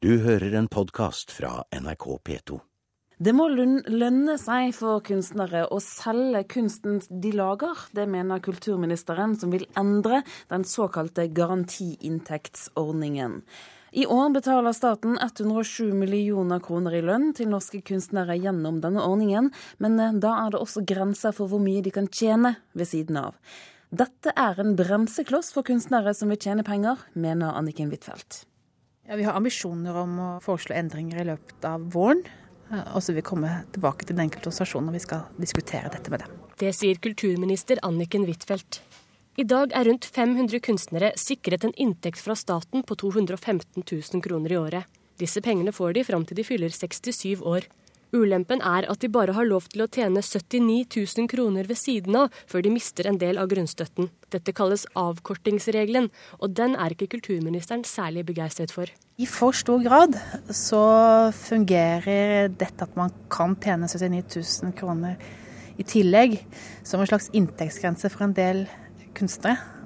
Du hører en podkast fra NRK P2. Det må lønne seg for kunstnere å selge kunsten de lager. Det mener kulturministeren, som vil endre den såkalte garantiinntektsordningen. I år betaler staten 107 millioner kroner i lønn til norske kunstnere gjennom denne ordningen, men eh, da er det også grenser for hvor mye de kan tjene ved siden av. Dette er en bremsekloss for kunstnere som vil tjene penger, mener Anniken Huitfeldt. Ja, vi har ambisjoner om å foreslå endringer i løpet av våren. Eh, og så vil vi komme tilbake til den enkelte organisasjon når vi skal diskutere dette med dem. Det sier kulturminister Anniken Huitfeldt. I dag er rundt 500 kunstnere sikret en inntekt fra staten på 215 000 kroner i året. Disse pengene får de fram til de fyller 67 år. Ulempen er at de bare har lov til å tjene 79 000 kroner ved siden av før de mister en del av grunnstøtten. Dette kalles avkortingsregelen, og den er ikke kulturministeren særlig begeistret for. I for stor grad så fungerer dette at man kan tjene 79 000 kroner i tillegg som en slags inntektsgrense for en del kunstnere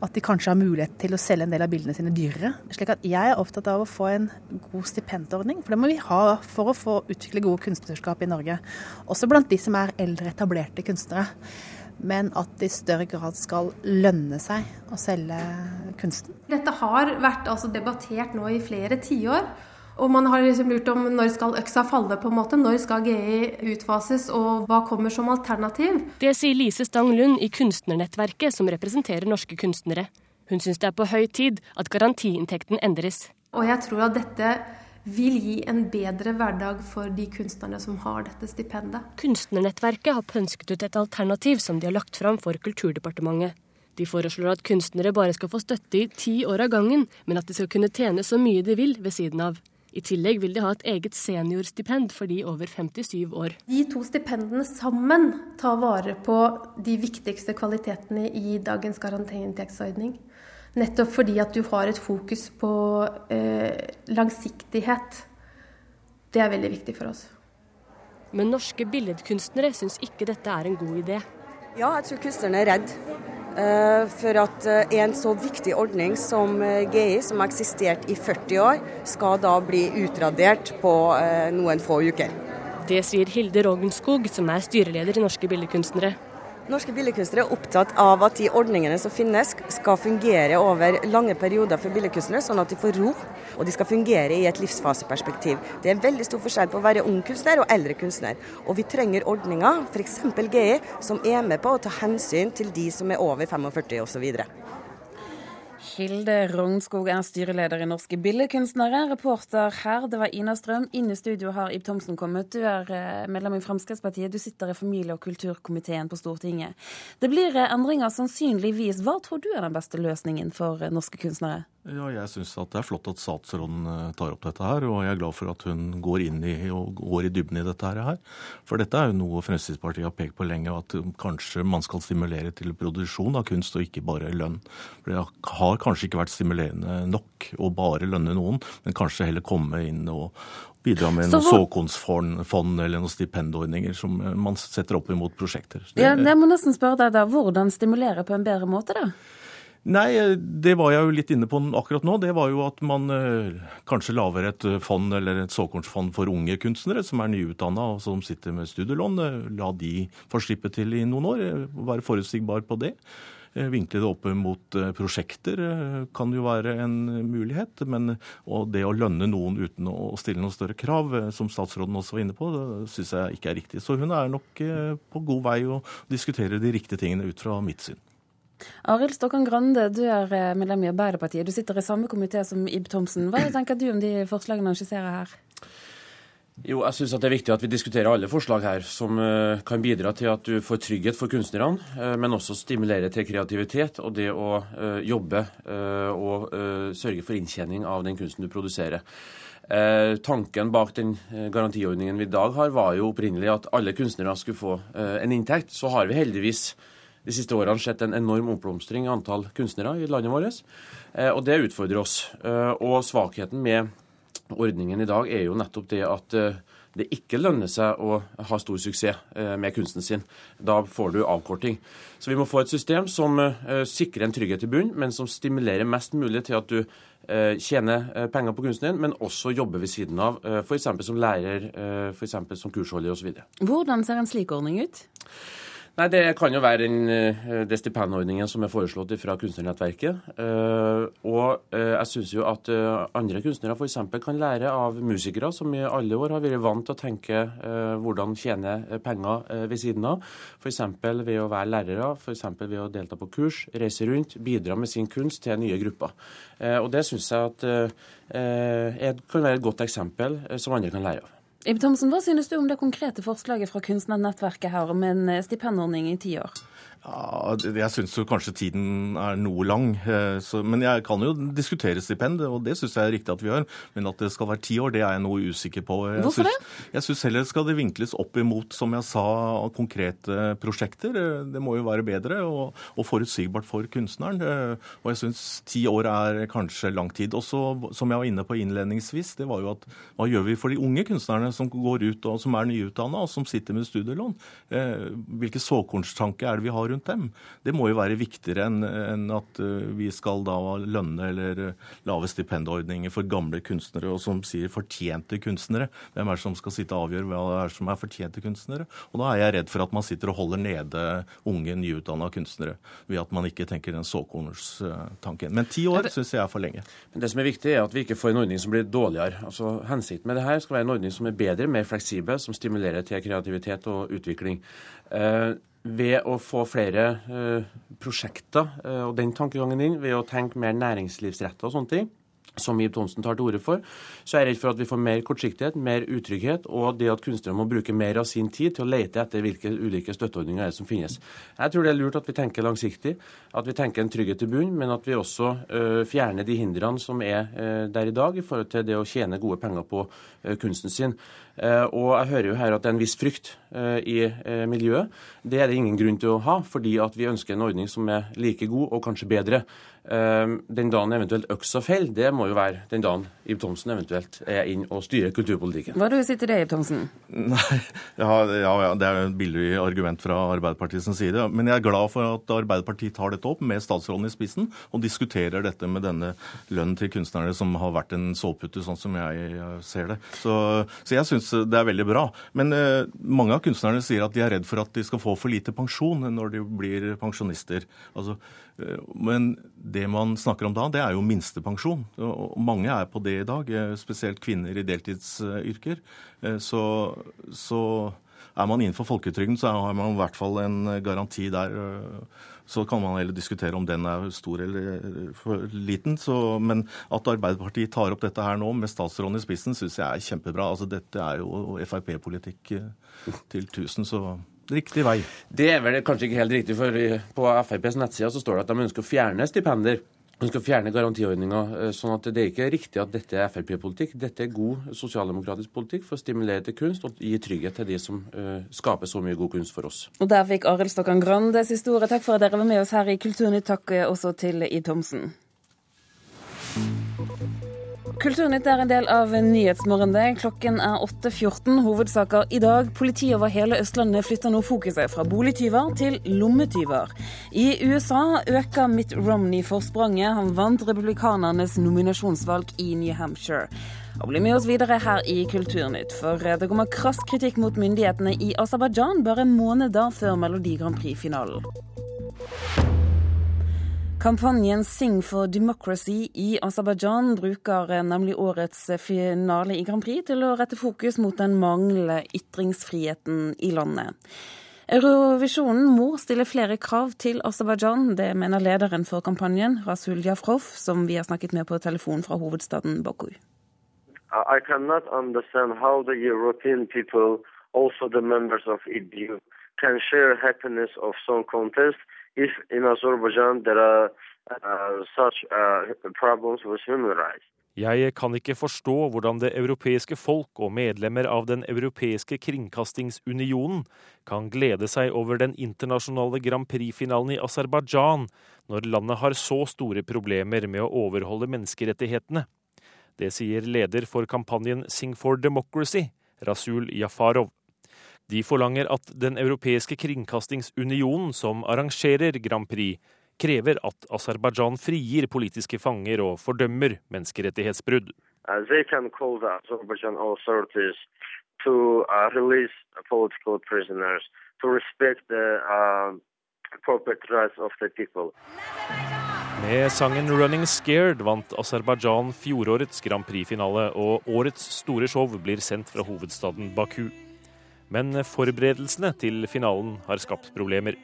at de kanskje har mulighet til å selge en del av bildene sine dyrere. Slik at jeg er opptatt av å få en god stipendordning, for det må vi ha for å få utvikle gode kunstnerskap i Norge. Også blant de som er eldre, etablerte kunstnere. Men at det i større grad skal lønne seg å selge kunsten. Dette har vært altså debattert nå i flere tiår. Og man har liksom lurt om når skal øksa falle, på en måte. Når skal GI utfases, og hva kommer som alternativ? Det sier Lise Stang Lund i Kunstnernettverket, som representerer norske kunstnere. Hun syns det er på høy tid at garantiinntekten endres. Og jeg tror at dette vil gi en bedre hverdag for de kunstnerne som har dette stipendet. Kunstnernettverket har pønsket ut et alternativ som de har lagt fram for Kulturdepartementet. De foreslår at kunstnere bare skal få støtte i ti år av gangen, men at de skal kunne tjene så mye de vil ved siden av. I tillegg vil de ha et eget seniorstipend for de over 57 år. De to stipendene sammen tar vare på de viktigste kvalitetene i dagens garantiinntektsordning. Nettopp fordi at du har et fokus på eh, langsiktighet. Det er veldig viktig for oss. Men norske billedkunstnere syns ikke dette er en god idé. Ja, jeg tror kunstnerne er redd for at eh, en så viktig ordning som eh, GI, som har eksistert i 40 år, skal da bli utradert på noen få uker. Det sier Hilde Rogenskog, som er styreleder i Norske Billedkunstnere. Norske billedkunstnere er opptatt av at de ordningene som finnes skal fungere over lange perioder for billedkunstnere, sånn at de får ro, og de skal fungere i et livsfaseperspektiv. Det er en veldig stor forskjell på å være ung kunstner og eldre kunstner. Og vi trenger ordninger, f.eks. GI, som er med på å ta hensyn til de som er over 45 osv. Hilde Rognskog er styreleder i Norske Billedkunstnere. Reporter her, det var Ina Strøm. Inn i studio har Ib Thomsen kommet. Du er eh, medlem i Fremskrittspartiet. Du sitter i familie- og kulturkomiteen på Stortinget. Det blir eh, endringer sannsynligvis. Hva tror du er den beste løsningen for eh, norske kunstnere? Ja, jeg syns det er flott at statsråden tar opp dette her, og jeg er glad for at hun går inn i og går i dybden i dette her. For dette er jo noe Fremskrittspartiet har pekt på lenge, at kanskje man skal stimulere til produksjon av kunst og ikke bare lønn. For det har kanskje ikke vært stimulerende nok å bare lønne noen, men kanskje heller komme inn og bidra med noen såkornfond eller noen stipendordninger som man setter opp imot prosjekter. Det, ja, jeg må nesten spørre deg da, Hvordan stimulere på en bedre måte, da? Nei, det var jeg jo litt inne på akkurat nå. Det var jo at man eh, kanskje lager et fond eller et såkornsfond for unge kunstnere som er nyutdanna og som sitter med studielån. La de få slippe til i noen år, være forutsigbar på det. Eh, vinkle det opp mot eh, prosjekter eh, kan jo være en mulighet. Men det å lønne noen uten å stille noen større krav, som statsråden også var inne på, det syns jeg ikke er riktig. Så hun er nok på god vei å diskutere de riktige tingene ut fra mitt syn. Arild Stokkan Grande, du er medlem i Arbeiderpartiet. Du sitter i samme komité som Ib Thomsen. Hva tenker du om de forslagene han skisserer her? Jo, jeg syns det er viktig at vi diskuterer alle forslag her som uh, kan bidra til at du får trygghet for kunstnerne, uh, men også stimulere til kreativitet og det å jobbe og sørge for inntjening av den kunsten du produserer. tanken bak den garantiordningen vi i dag har, var jo opprinnelig at alle kunstnere skulle få en inntekt. Så har vi heldigvis de siste årene sett en enorm oppblomstring i antall kunstnere i landet vårt, og det utfordrer oss. og svakheten med ordningen i dag, er jo nettopp det at det ikke lønner seg å ha stor suksess med kunsten sin. Da får du avkorting. Så vi må få et system som sikrer en trygghet i bunnen, men som stimulerer mest mulig til at du tjener penger på kunsten din, men også jobber ved siden av, f.eks. som lærer, f.eks. som kursholder osv. Hvordan ser en slik ordning ut? Nei, Det kan jo være den, eh, det stipendordningen som er foreslått fra Kunstnernettverket. Eh, og eh, jeg syns jo at andre kunstnere f.eks. kan lære av musikere, som i alle år har vært vant til å tenke hvordan tjene penger ved siden av. F.eks. ved å være lærere, f.eks. ved å delta på kurs, reise rundt, bidra med sin kunst til nye grupper. Og det syns jeg at kan være et godt eksempel som andre kan lære av. Ib Thomsen, Hva synes du om det konkrete forslaget fra Kunstnernettverket her om en eh, stipendordning i ti år? Ja, jeg syns kanskje tiden er noe lang. Eh, så, men jeg kan jo diskutere stipend, og det syns jeg er riktig at vi gjør. Men at det skal være ti år, det er jeg noe usikker på. Jeg Hvorfor synes, det? Jeg syns heller skal det vinkles opp imot, som jeg sa, konkrete prosjekter. Eh, det må jo være bedre og, og forutsigbart for kunstneren. Eh, og jeg syns ti år er kanskje lang tid. Også, som jeg var inne på innledningsvis, det var jo at hva gjør vi for de unge kunstnerne som går ut og som er nyutdanna og som sitter med studielån? Hvilke såkornstanker er det vi har rundt dem. Det må jo være viktigere enn at eh, vi skal da lønne eller eh, lave stipendordninger for gamle kunstnere, og som sier fortjente kunstnere. Hvem er det som skal sitte og avgjøre hva det er som er fortjente kunstnere? Og da er jeg redd for at man sitter og holder nede unge, nyutdanna kunstnere ved at man ikke tenker den såkornstanken. Men ti år syns jeg er for lenge. Men Det som er viktig, er at vi ikke får en ordning som blir dårligere. Altså, Hensikten med det her skal være en ordning som er bedre, mer fleksibel, som stimulerer til kreativitet og utvikling. Eh, ved å få flere uh, prosjekter uh, og den tankegangen inn, ved å tenke mer næringslivsrettet og sånne ting, som Ib Thomsen tar til orde for, så er jeg redd for at vi får mer kortsiktighet, mer utrygghet, og det at kunstnere må bruke mer av sin tid til å lete etter hvilke ulike støtteordninger er som finnes. Jeg tror det er lurt at vi tenker langsiktig, at vi tenker en trygghet i bunnen, men at vi også uh, fjerner de hindrene som er uh, der i dag i forhold til det å tjene gode penger på uh, kunsten sin. Og jeg hører jo her at det er en viss frykt i miljøet. Det er det ingen grunn til å ha, fordi at vi ønsker en ordning som er like god og kanskje bedre. Ehm, den dagen eventuelt øksa feil, det må jo være den dagen Ib Thomsen eventuelt er inn og styrer kulturpolitikken. Hva det du til det, Ib Thomsen? Nei, ja, ja, ja, det er jo et billig argument fra Arbeiderpartiets side. Men jeg er glad for at Arbeiderpartiet tar dette opp med statsråden i spissen og diskuterer dette med denne lønnen til kunstnerne som har vært en sovepute, sånn som jeg ser det. Så, så jeg syns det er veldig bra. Men eh, mange av kunstnerne sier at de er redd for at de skal få for lite pensjon når de blir pensjonister. Altså, Eh, men det man snakker om da, det er jo minstepensjon. Og mange er på det i dag, eh, spesielt kvinner i deltidsyrker. Så, så er man innenfor folketrygden, så har man i hvert fall en garanti der. Så kan man heller diskutere om den er stor eller for liten. Så, men at Arbeiderpartiet tar opp dette her nå med statsråden i spissen, syns jeg er kjempebra. Altså, dette er jo Frp-politikk til 1000, så riktig vei. Det er vel kanskje ikke helt riktig, for på FrPs nettside så står det at de ønsker å fjerne stipender. De skal fjerne garantiordninga. Eh, sånn at det er ikke riktig at dette er Frp-politikk. Dette er god sosialdemokratisk politikk for å stimulere til kunst og gi trygghet til de som uh, skaper så mye god kunst for oss. Og Der fikk Arild Stokkan Grandes historie. Takk for at dere var med oss her i Kulturnytt. Takk også til I. Thomsen. Kulturnytt er en del av Nyhetsmorgen. Klokken er 8.14. Hovedsaker i dag. Politiet over hele Østlandet flytter nå fokuset fra boligtyver til lommetyver. I USA øker Mitt Romney forspranget. Han vant republikanernes nominasjonsvalg i New Hampshire. Og Bli med oss videre her i Kulturnytt, for det kommer krass kritikk mot myndighetene i Aserbajdsjan bare måneder før Melodi Grand Prix-finalen. Kampanjen Sing for Democracy i Aserbajdsjan bruker nemlig årets finale i Grand Prix til å rette fokus mot den manglende ytringsfriheten i landet. Eurovisjonen må stille flere krav til Aserbajdsjan. Det mener lederen for kampanjen, Rasul Jafrov, som vi har snakket med på telefon fra hovedstaden Baku. I cannot understand how the European people, also the members of EBU, can share happiness of song contest if in Azerbaijan there are uh, such uh, problems with human rights. Jeg kan ikke forstå hvordan det europeiske folk og medlemmer av Den europeiske kringkastingsunionen kan glede seg over den internasjonale Grand Prix-finalen i Aserbajdsjan, når landet har så store problemer med å overholde menneskerettighetene. Det sier leder for kampanjen Sing for Democracy, Rasul Jafarov. De forlanger at Den europeiske kringkastingsunionen, som arrangerer Grand Prix, krever at Aserbajdsjan frigir politiske fanger og fordømmer menneskerettighetsbrudd. Uh, they can call the Azerbaijan authorities to uh, release political prisoners, to respect the uh, corporate rights of the people. Med sangen 'Running Scared' vant Aserbajdsjan fjorårets Grand Prix-finale, og årets store show blir sendt fra hovedstaden Baku. Men forberedelsene til finalen har skapt problemer.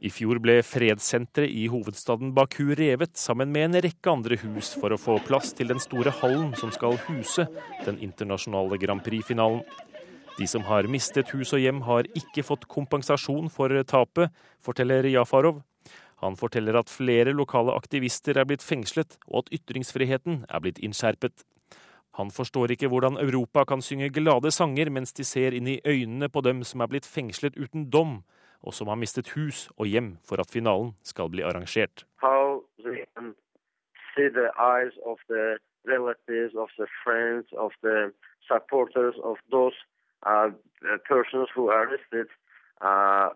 I fjor ble fredssenteret i hovedstaden Baku revet sammen med en rekke andre hus for å få plass til den store hallen som skal huse den internasjonale Grand Prix-finalen. De som har mistet hus og hjem, har ikke fått kompensasjon for tapet, forteller Jafarov. Han forteller at flere lokale aktivister er blitt fengslet, og at ytringsfriheten er blitt innskjerpet. Han forstår ikke hvordan Europa kan synge glade sanger mens de ser inn i øynene på dem som er blitt fengslet uten dom, og som har mistet hus og hjem for at finalen skal bli arrangert. How they can see the eyes of the relatives, of the friends, of the supporters of those uh, persons who uh, uh,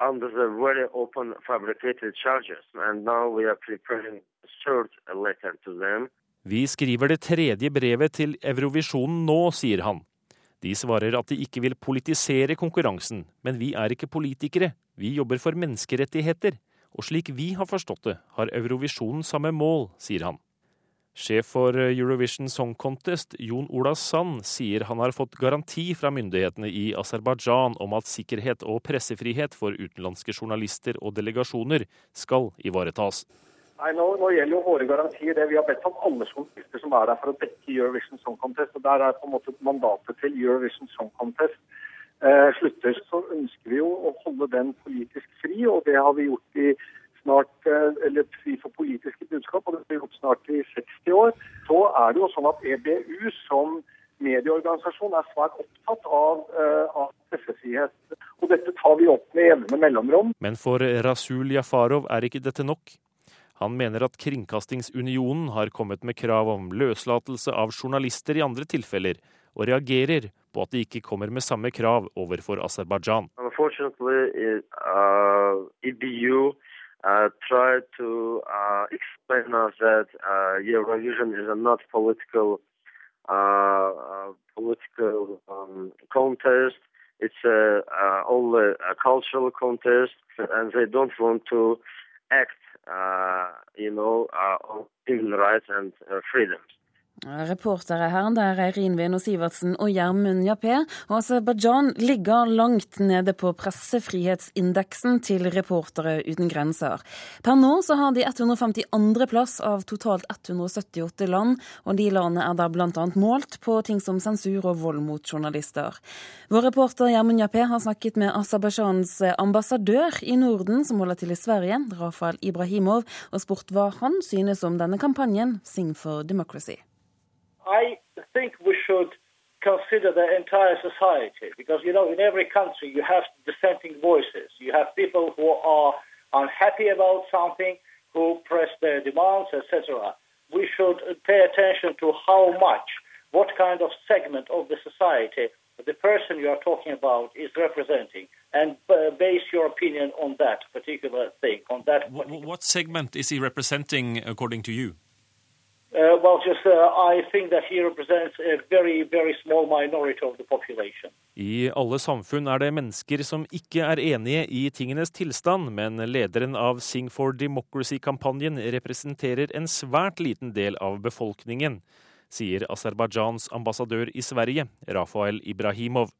under the very open fabricated charges. And now we are preparing a third letter to them. Vi skriver det tredje brevet til Eurovisjonen nå, sier han. De svarer at de ikke vil politisere konkurransen, men vi er ikke politikere, vi jobber for menneskerettigheter, og slik vi har forstått det, har Eurovisjonen samme mål, sier han. Sjef for Eurovision Song Contest, Jon Ola Sand, sier han har fått garanti fra myndighetene i Aserbajdsjan om at sikkerhet og pressefrihet for utenlandske journalister og delegasjoner skal ivaretas. Nei, nå, nå, gjelder jo våre garantier det. Vi har bedt om alle journalister som er der for å dekke Eurovision Song Contest. og Der er på en måte mandatet til Eurovision Song Contest eh, slutter. Så ønsker vi jo å holde den politisk fri, og det har vi gjort i snart, eh, eller fri for politiske budskap, og det har vi gjort snart i 60 år. Så er det jo sånn at EBU som medieorganisasjon er svært opptatt av, eh, av pressefrihet. Og dette tar vi opp med jevne mellomrom. Men for Rasul Jafarov er ikke dette nok. Han mener at Kringkastingsunionen har kommet med krav om løslatelse av journalister i andre tilfeller, og reagerer på at de ikke kommer med samme krav overfor Aserbajdsjan. Uh, tried to uh, explain us that uh, Eurovision is not political uh, uh, political um, contest. It's a, uh, only a cultural contest, and they don't want to act uh, you know, uh, civil rights and uh, freedoms. Reportere her det er Eirin Veno Sivertsen og Gjermund Jappé. Og Aserbajdsjan ligger langt nede på pressefrihetsindeksen til Reportere uten grenser. Per nå så har de 152. plass av totalt 178 land, og de landene er da bl.a. målt på ting som sensur og vold mot journalister. Vår reporter Gjermund Jappé har snakket med Aserbajdsjans ambassadør i Norden, som holder til i Sverige, Rafael Ibrahimov, og spurt hva han synes om denne kampanjen Sing for Democracy. I think we should consider the entire society because, you know, in every country you have dissenting voices. You have people who are unhappy about something, who press their demands, etc. We should pay attention to how much, what kind of segment of the society the person you are talking about is representing and uh, base your opinion on that particular thing, on that. What segment is he representing according to you? Uh, well, just uh, I think that he represents a very, very small minority of the population. I alle samfunn er det mennesker som ikke er enige i tingenes tilstand, men lederen av Sing for Democracy-kampanjen representerer en svært liten del av befolkningen, sier Aserbajdsjans ambassadør i Sverige, Rafael Ibrahimov.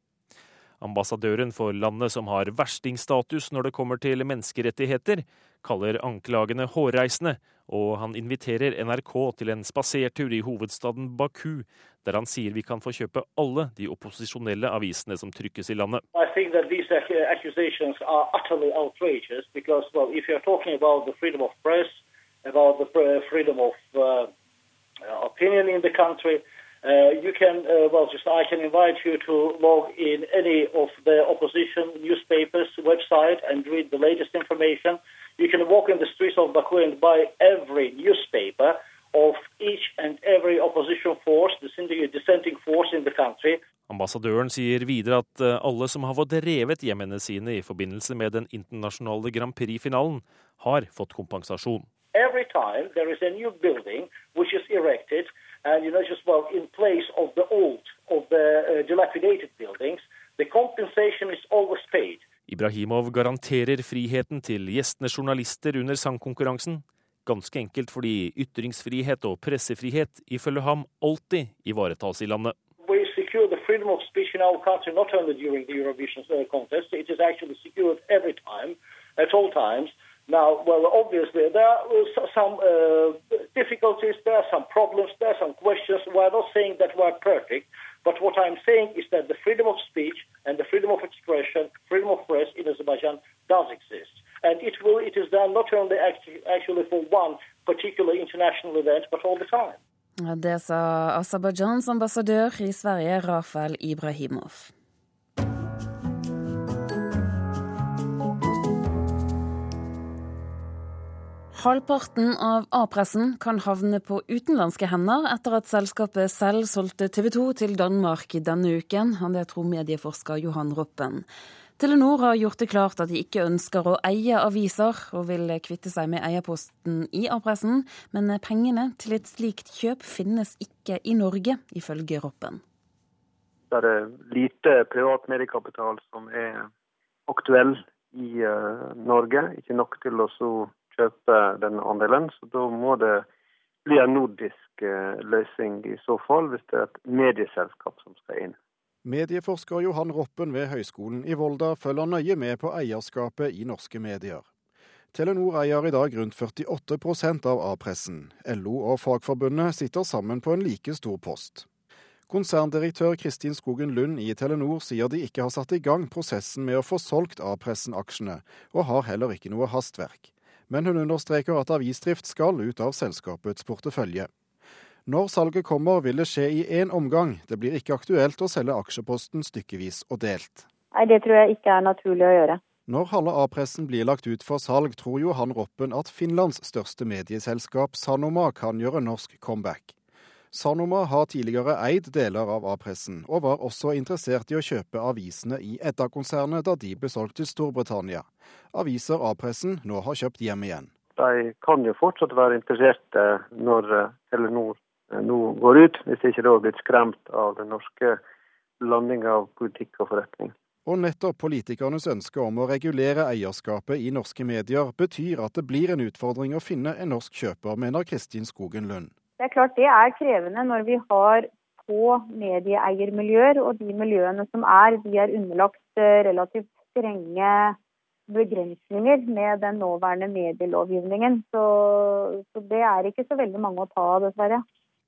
Ambassadøren for landet som har verstingstatus når det kommer til menneskerettigheter, kaller anklagene hårreisende, og han inviterer NRK til en spasertur i hovedstaden Baku, der han sier vi kan få kjøpe alle de opposisjonelle avisene som trykkes i landet. Because, well, about the freedom of press, about the freedom of uh, opinion in the country, Uh, you can, uh, well, just I can invite you to log in any of the opposition newspapers' website and read the latest information. You can walk in the streets of Baku and buy every newspaper of each and every opposition force, dissenting force in the country. Ambassadøren sier videre at eh, alle som har fått revet hjemmene sine i forbindelse med den internasjonale Grand Prix-finalen, har fått kompensasjon. Every time there is a new building which is erected, and you know just well in place of the old, of the uh, dilapidated buildings, the compensation is always paid. Ibrahimov garanterer friheten til gjestende journalister under sangkonkurransen. Ganske enkelt fordi ytringsfrihet og pressefrihet ifølge ham alltid ivaretas i landet. Uh. Now, well, obviously, there are some uh, difficulties, there are some problems, there are some questions. We're not saying that we're perfect, but what I'm saying is that the freedom of speech and the freedom of expression, freedom of press in Azerbaijan does exist. And it, will, it is done not only actually for one particular international event, but all the time. Det sa Aserbajdsjans ambassadør i Sverige, Rafael Ibrahimov. Halvparten av A-pressen kan havne på utenlandske hender etter at selskapet selv solgte TV 2 til Danmark denne uken. Det tror medieforsker Johan Roppen. Telenor har gjort det klart at de ikke ønsker å eie aviser, og vil kvitte seg med eierposten i A-pressen, men pengene til et slikt kjøp finnes ikke i Norge, ifølge Roppen. Det er lite privat mediekapital som er aktuell i uh, Norge, ikke nok til å kjøpe den andelen. Så da må det bli en nordisk uh, løsning i så fall, hvis det er et medieselskap som skal inn. Medieforsker Johan Roppen ved Høgskolen i Volda følger nøye med på eierskapet i norske medier. Telenor eier i dag rundt 48 av A-pressen. LO og Fagforbundet sitter sammen på en like stor post. Konserndirektør Kristin Skogen Lund i Telenor sier de ikke har satt i gang prosessen med å få solgt A-pressen-aksjene, og har heller ikke noe hastverk. Men hun understreker at avisdrift skal ut av selskapets portefølje. Når salget kommer, vil det skje i én omgang. Det blir ikke aktuelt å selge aksjeposten stykkevis og delt. Nei, Det tror jeg ikke er naturlig å gjøre. Når halve A-pressen blir lagt ut for salg, tror Johan Roppen at Finlands største medieselskap, Sanoma, kan gjøre norsk comeback. Sanoma har tidligere eid deler av A-pressen, og var også interessert i å kjøpe avisene i Edda-konsernet da de ble solgt til Storbritannia. Aviser A-pressen nå har kjøpt hjem igjen. De kan jo fortsatt være interesserte når Telenor Eh, nå går ut, hvis ikke da har blitt skremt av den norske landinga av politikk og forretning. Og nettopp politikernes ønske om å regulere eierskapet i norske medier betyr at det blir en utfordring å finne en norsk kjøper, mener Kristin Skogen Lund. Det er klart det er krevende når vi har få medieeiermiljøer, og de miljøene som er, de er underlagt eh, relativt strenge begrensninger med den nåværende medielovgivningen. Så, så det er ikke så veldig mange å ta av, dessverre.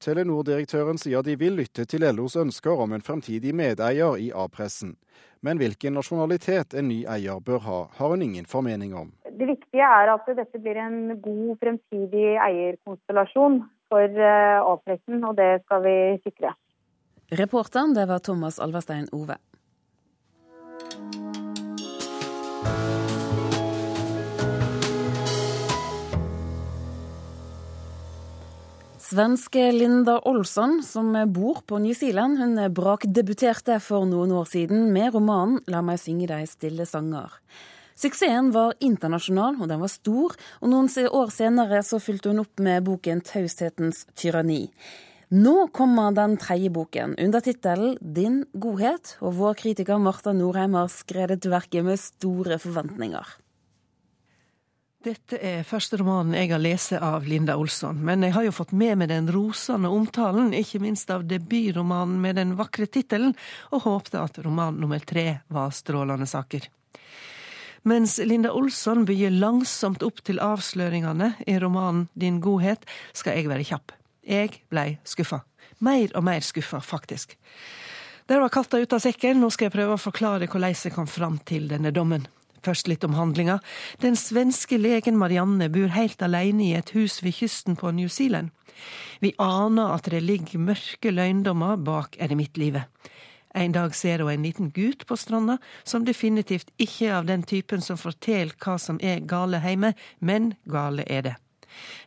Telenor-direktøren sier de vil lytte til LOs ønsker om en fremtidig medeier i A-pressen. Men hvilken nasjonalitet en ny eier bør ha, har hun ingen formening om. Det viktige er at dette blir en god fremtidig eierkonstellasjon for eh, A-pressen, og det skal vi sikre. Reporteren det var Thomas Alverstein Ove. Svenske Linda Olsson, som bor på New Zealand, hun brakdebuterte for noen år siden med romanen 'La meg synge deg stille sanger'. Suksessen var internasjonal, og den var stor, og noen år senere så fylte hun opp med boken 'Taushetens tyranni'. Nå kommer den tredje boken, under tittelen 'Din godhet', og vår kritiker Marta Norheim har skredet verket med store forventninger. Dette er første romanen jeg har lest av Linda Olsson, men jeg har jo fått med meg den rosende omtalen, ikke minst av debutromanen med den vakre tittelen, og håpte at roman nummer tre var strålende saker. Mens Linda Olsson bygger langsomt opp til avsløringene i romanen Din godhet, skal jeg være kjapp. Jeg blei skuffa. Mer og mer skuffa, faktisk. Der var katta ute av sekken, nå skal jeg prøve å forklare hvordan jeg kom fram til denne dommen. Først litt om handlinga. Den svenske legen Marianne bor helt alene i et hus ved kysten på New Zealand. Vi aner at det ligger mørke løgndommer bak eremittlivet. En dag ser hun en liten gutt på stranda, som definitivt ikke er av den typen som forteller hva som er gale hjemme, men gale er det.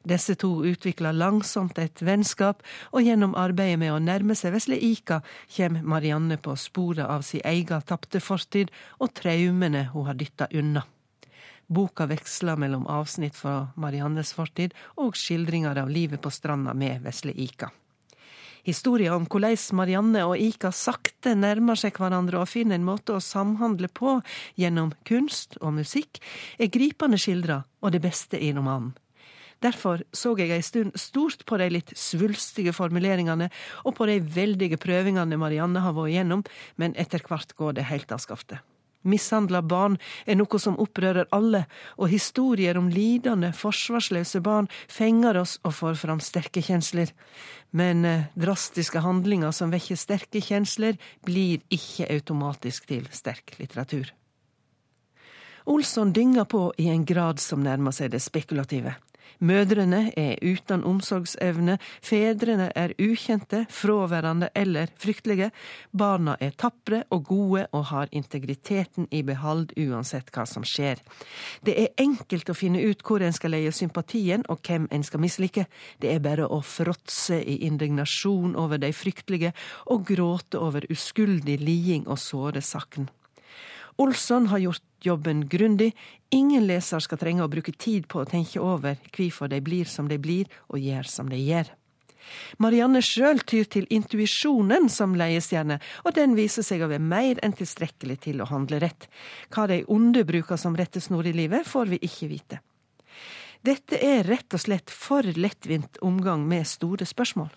Disse to utvikler langsomt et vennskap, og gjennom arbeidet med å nærme seg vesle Ika kommer Marianne på sporet av sin egen tapte fortid og traumene hun har dytta unna. Boka veksler mellom avsnitt fra Mariannes fortid og skildringer av livet på stranda med vesle Ika. Historia om hvordan Marianne og Ika sakte nærmer seg hverandre og finner en måte å samhandle på gjennom kunst og musikk, er gripende skildra og det beste i romanen. Derfor så jeg ei stund stort på de litt svulstige formuleringene og på de veldige prøvingene Marianne har vært igjennom, men etter hvert går det helt av skaftet. Mishandla barn er noe som opprører alle, og historier om lidende, forsvarsløse barn fenger oss og får fram sterke kjensler. Men eh, drastiske handlinger som vekker sterke kjensler, blir ikke automatisk til sterk litteratur. Olsson dynger på i en grad som nærmer seg det spekulative. Mødrene er uten omsorgsevne, fedrene er ukjente, fraværende eller fryktelige. Barna er tapre og gode og har integriteten i behold uansett hva som skjer. Det er enkelt å finne ut hvor en skal leie sympatien og hvem en skal mislike. Det er bare å fråtse i indignasjon over de fryktelige og gråte over uskyldig liding og såre sakn. Olsson har gjort jobben grundig. Ingen leser skal trenge å bruke tid på å tenke over hvorfor de blir som de blir, og gjør som de gjør. Marianne sjøl tyr til intuisjonen som leiestjerne, og den viser seg å være mer enn tilstrekkelig til å handle rett. Hva de onde bruker som rettesnor i livet, får vi ikke vite. Dette er rett og slett for lettvint omgang med store spørsmål.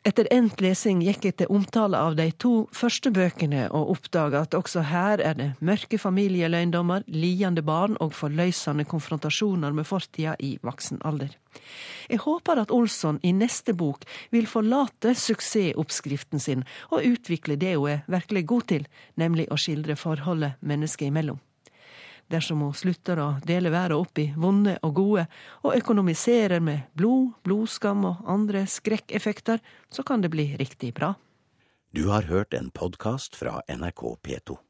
Etter endt lesing gikk jeg til omtale av de to første bøkene og oppdaga at også her er det mørke familieløgndommer, liende barn og forløsende konfrontasjoner med fortida i voksen alder. Jeg håper at Olsson i neste bok vil forlate suksessoppskriften sin og utvikle det hun er virkelig god til, nemlig å skildre forholdet mennesket imellom. Dersom hun slutter å dele verden opp i vonde og gode, og økonomiserer med blod, blodskam og andre skrekkeffekter, så kan det bli riktig bra. Du har hørt en podkast fra NRK P2.